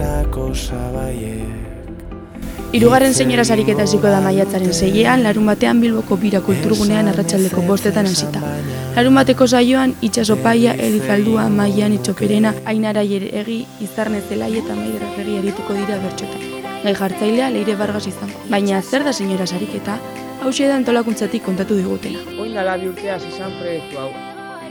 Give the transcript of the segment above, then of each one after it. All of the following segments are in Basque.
Bertako sabaiek Hirugarren senyora sariketa hasiko da maiatzaren seiean, larun batean Bilboko bira kulturgunean arratsaldeko bostetan hasita. Larun bateko saioan, itxaso paia, elizaldua, maian, itxoperena, ainara egi, izarne zelai eta maider egi erituko dira bertxotan. Gai jartzailea leire bargaz izango. Baina zer da senyora sariketa, hau da antolakuntzatik kontatu digutena. Oin dala bi urtea izan proiektu hau.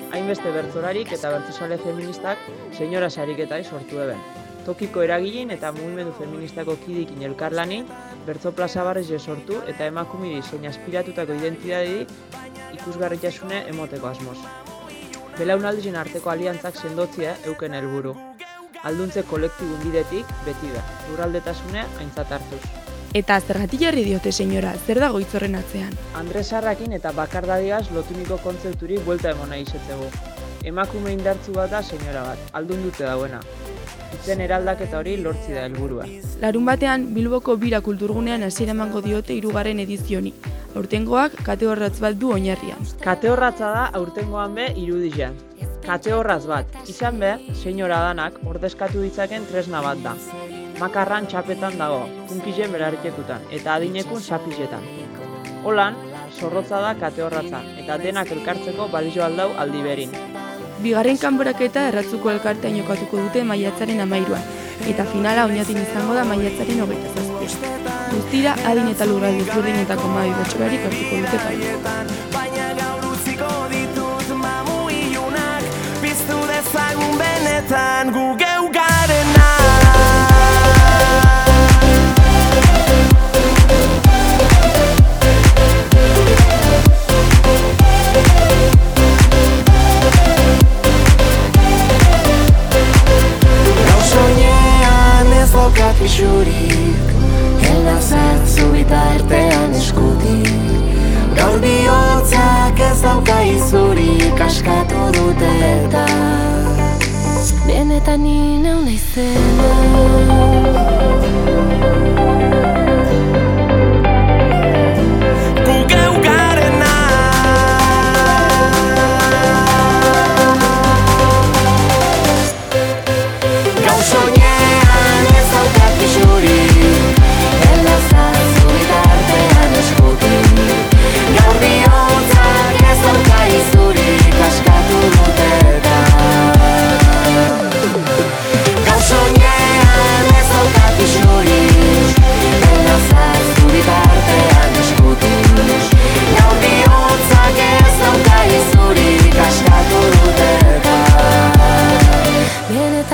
Hainbeste bertzorarik eta bertzosale feministak senyora sariketa sortu eben tokiko eragilein eta mugimendu feministako kidekin elkarlanin, bertzo plaza barrez sortu eta emakumiri zein aspiratutako identidadi ikusgarritasune emoteko asmoz. Belaunaldien arteko aliantzak sendotzia euken helburu. Alduntze kolektibun bidetik beti da, uraldetasune aintzat hartuz. Eta zergatik jarri diote, senyora, zer dago itzorren atzean? Andres Arrakin eta Bakardadiaz lotuniko kontzepturi buelta emona izetzegu. Emakume indartzu bat da, senyora bat, aldun dute dauena itzen eraldaketa hori lortzi da helburua. Larun batean, Bilboko bira kulturgunean hasiera emango diote irugarren edizioni. Aurtengoak kate horratz bat du oinarrian. Kate horratza da aurtengoan be irudizean. Kate horratz bat, izan be, senyora danak ordezkatu ditzaken tresna bat da. Makarran txapetan dago, kunkizen berarrikekutan, eta adinekun sapizetan. Holan, zorrotza da kate horratza, eta denak elkartzeko balizio aldau aldi berin. Bigarren kanboraketa erratzuko elkartean jokatuko dute maiatzaren amairuan, eta finala oinatin izango da maiatzaren hogeita zazpi. Guztira, adin eta lurra dizurdinetako mabi batxorarik hartuko dute paia. Baina gaur utziko ditut mamu ilunak, biztu dezagun benetan pixurik Hela zartzu bitartean eskutik. Gaur bihotzak ez dauka izurik Askatu dute eta. Benetan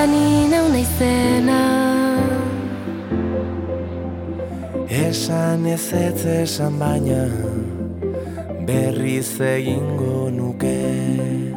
nina unai Esan ez ez esan baina berriz egingo nuke